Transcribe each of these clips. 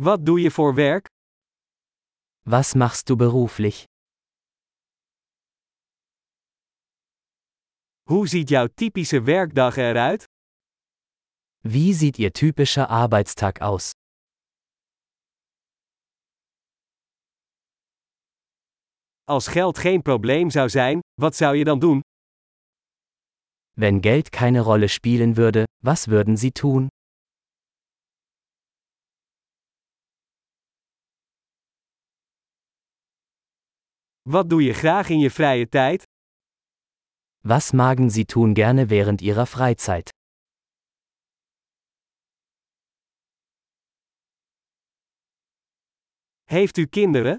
Wat doe je voor werk? Was machst du beruflich? Hoe ziet jouw typische werkdag eruit? Wie sieht Ihr typischer Arbeitstag aus? Als geld geen probleem zou zijn, wat zou je dan doen? Wenn Geld keine Rolle spielen würde, was würden Sie tun? Wat doe je graag in je vrije tijd? Was magen Sie tun gerne während Ihrer Freizeit? Heeft u kinderen?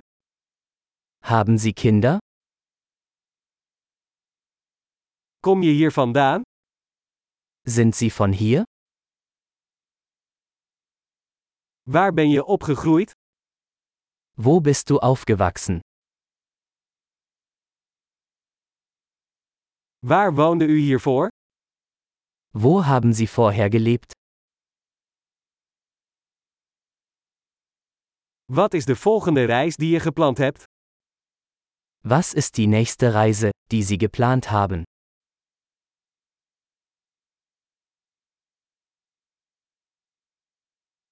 Haben Sie Kinder? Kom je hier vandaan? Sind Sie von hier? Waar ben je opgegroeid? Wo bist du aufgewachsen? Waar woonde u hiervoor? Wo haben Sie vorher gelebt? Wat is de volgende reis die je gepland hebt? Was ist die nächste Reise, die Sie geplant haben?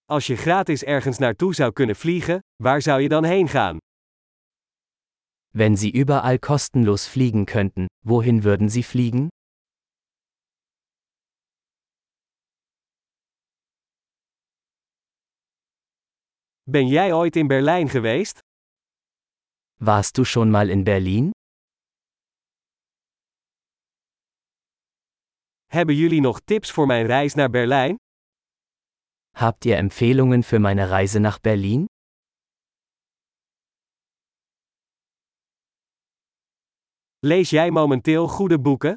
Als je gratis ergens naartoe zou kunnen vliegen, waar zou je dan heen gaan? Wenn Sie überall kostenlos fliegen könnten, wohin würden Sie fliegen? Ben jij ooit in Berlijn geweest? Warst du schon mal in Berlin? Hebben jullie nog tips voor mijn reis naar Berlijn? Habt ihr Empfehlungen für meine Reise nach Berlin? Lees jij momenteel goede boeken?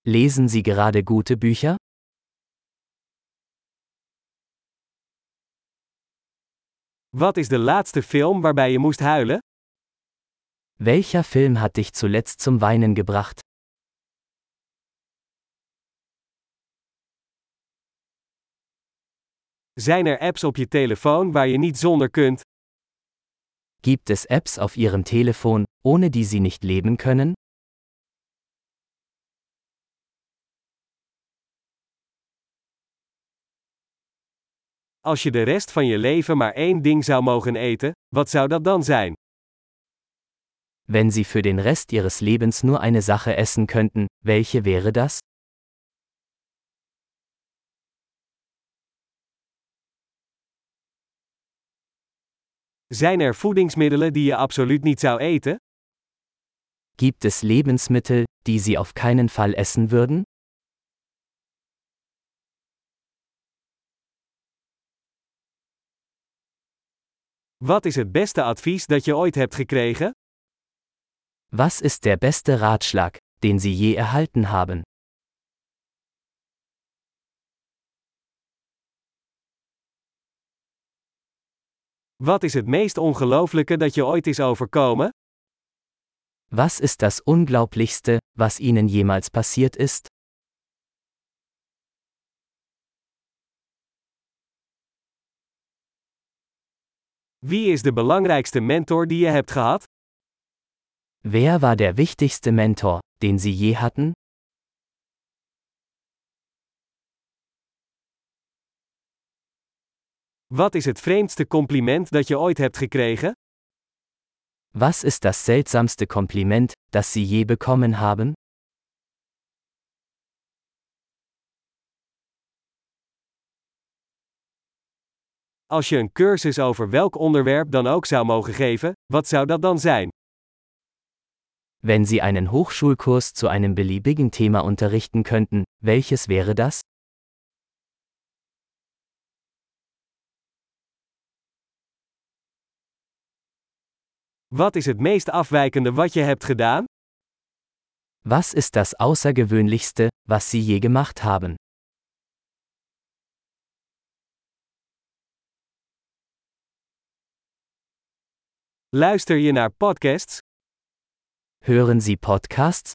Lesen Sie gerade gute Bücher? Wat is de laatste film waarbij je moest huilen? Welcher Film hat dich zuletzt zum Weinen gebracht? Zijn er apps op je telefoon waar je niet zonder kunt? Gibt es Apps auf Ihrem Telefon, ohne die Sie nicht leben können? Als je de rest van je leven maar één ding zou mogen eten, wat zou dat dan zijn? Wenn Sie für den Rest Ihres Lebens nur eine Sache essen könnten, welche wäre das? Zijn er voedingsmiddelen die je absoluut niet zou eten? Gibt es Lebensmittel, die Sie auf keinen Fall essen würden? Wat is het beste advies dat je ooit hebt gekregen? Was ist der beste Ratschlag, den Sie je erhalten haben? Wat is het meest ongelooflijke dat je ooit is overkomen? Was ist das Unglaublichste, was Ihnen jemals passiert ist? Wie is de belangrijkste mentor die je hebt gehad? Wer war der wichtigste Mentor, den Sie je hatten? Wat is het vreemdste compliment dat je ooit hebt gekregen? Was ist das seltsamste Kompliment, das Sie je bekommen haben? Als je een cursus over welk onderwerp dan ook zou mogen geven, wat zou dat dan zijn? Wenn Sie einen Hochschulkurs zu einem beliebigen Thema unterrichten könnten, welches wäre das? Wat is het meest afwijkende wat je hebt gedaan? Was ist das Außergewöhnlichste, was Sie je gemacht haben? Luister je naar podcasts? Hören Sie Podcasts?